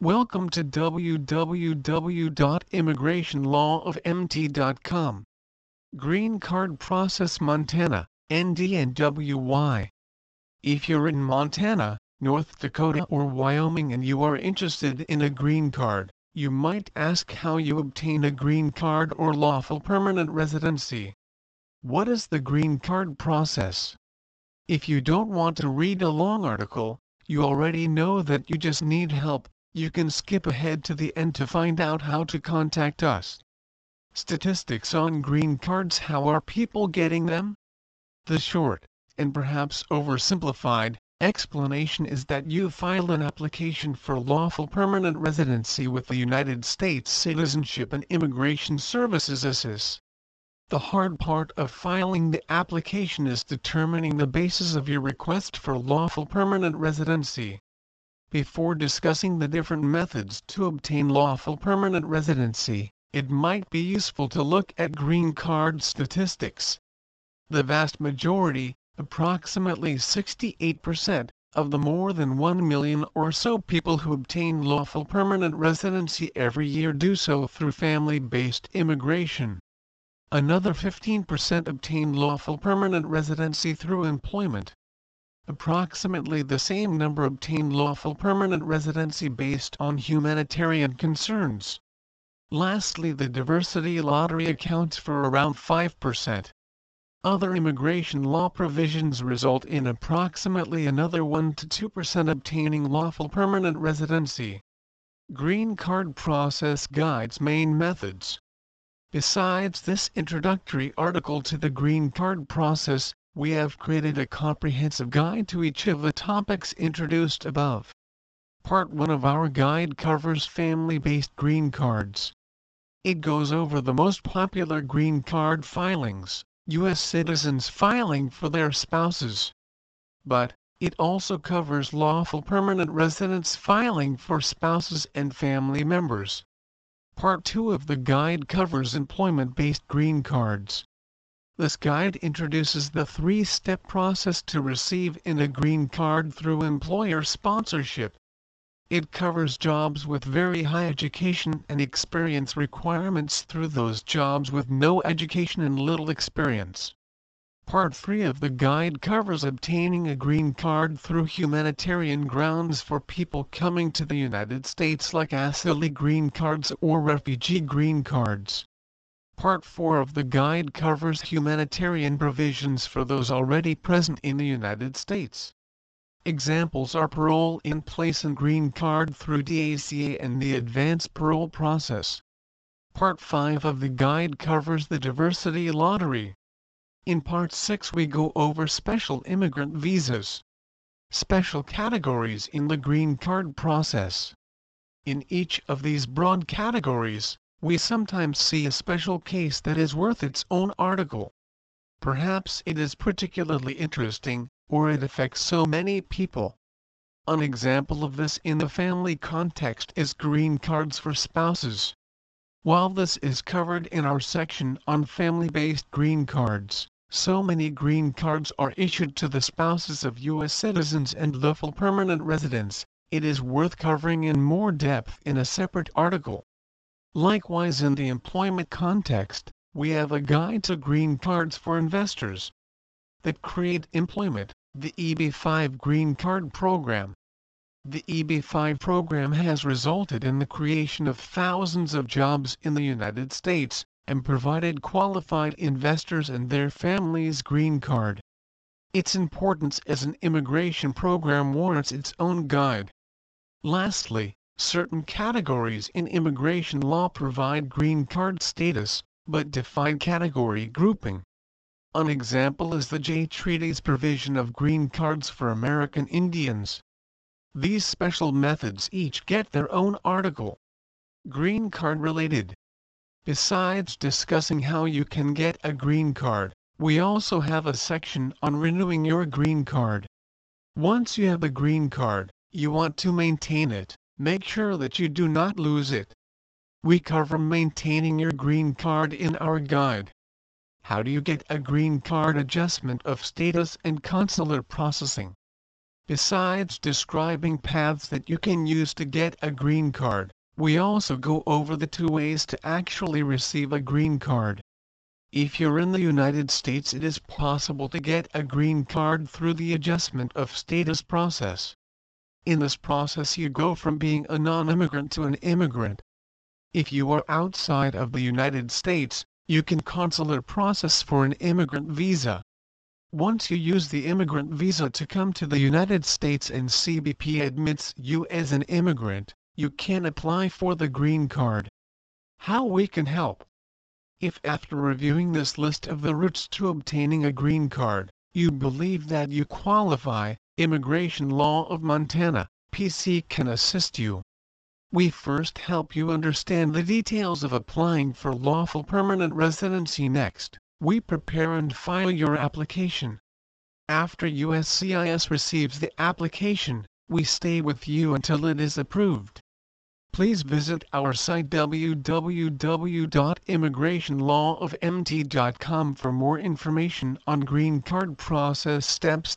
Welcome to www.immigrationlawofmt.com. Green Card Process Montana, NDNWY. If you're in Montana, North Dakota or Wyoming and you are interested in a green card, you might ask how you obtain a green card or lawful permanent residency. What is the green card process? If you don't want to read a long article, you already know that you just need help you can skip ahead to the end to find out how to contact us. Statistics on green cards How are people getting them? The short, and perhaps oversimplified, explanation is that you file an application for lawful permanent residency with the United States Citizenship and Immigration Services (USCIS). The hard part of filing the application is determining the basis of your request for lawful permanent residency. Before discussing the different methods to obtain lawful permanent residency, it might be useful to look at green card statistics. The vast majority, approximately 68%, of the more than 1 million or so people who obtain lawful permanent residency every year do so through family-based immigration. Another 15% obtain lawful permanent residency through employment approximately the same number obtain lawful permanent residency based on humanitarian concerns. Lastly the diversity lottery accounts for around 5%. Other immigration law provisions result in approximately another 1 to 2% obtaining lawful permanent residency. Green Card Process Guides Main Methods Besides this introductory article to the Green Card process, we have created a comprehensive guide to each of the topics introduced above. Part 1 of our guide covers family-based green cards. It goes over the most popular green card filings, U.S. citizens filing for their spouses. But, it also covers lawful permanent residents filing for spouses and family members. Part 2 of the guide covers employment-based green cards. This guide introduces the three-step process to receive in a green card through employer sponsorship. It covers jobs with very high education and experience requirements through those jobs with no education and little experience. Part 3 of the guide covers obtaining a green card through humanitarian grounds for people coming to the United States like asylum green cards or refugee green cards. Part 4 of the guide covers humanitarian provisions for those already present in the United States. Examples are parole in place and green card through DACA and the advanced parole process. Part 5 of the guide covers the diversity lottery. In Part 6 we go over special immigrant visas. Special categories in the green card process. In each of these broad categories, we sometimes see a special case that is worth its own article. Perhaps it is particularly interesting, or it affects so many people. An example of this in the family context is green cards for spouses. While this is covered in our section on family-based green cards, so many green cards are issued to the spouses of U.S. citizens and lawful permanent residents, it is worth covering in more depth in a separate article. Likewise in the employment context, we have a guide to green cards for investors that create employment, the EB-5 Green Card Program. The EB-5 program has resulted in the creation of thousands of jobs in the United States and provided qualified investors and their families green card. Its importance as an immigration program warrants its own guide. Lastly, certain categories in immigration law provide green card status, but define category grouping. An example is the Jay Treaty's provision of green cards for American Indians. These special methods each get their own article. Green card related. Besides discussing how you can get a green card, we also have a section on renewing your green card. Once you have a green card, you want to maintain it. Make sure that you do not lose it. We cover maintaining your green card in our guide. How do you get a green card adjustment of status and consular processing? Besides describing paths that you can use to get a green card, we also go over the two ways to actually receive a green card. If you're in the United States it is possible to get a green card through the adjustment of status process. In this process you go from being a non-immigrant to an immigrant. If you are outside of the United States, you can consular process for an immigrant visa. Once you use the immigrant visa to come to the United States and CBP admits you as an immigrant, you can apply for the green card. How we can help? If after reviewing this list of the routes to obtaining a green card, you believe that you qualify, Immigration Law of Montana, PC can assist you. We first help you understand the details of applying for lawful permanent residency next we prepare and file your application. After USCIS receives the application, we stay with you until it is approved. Please visit our site www.immigrationlawofmt.com for more information on green card process steps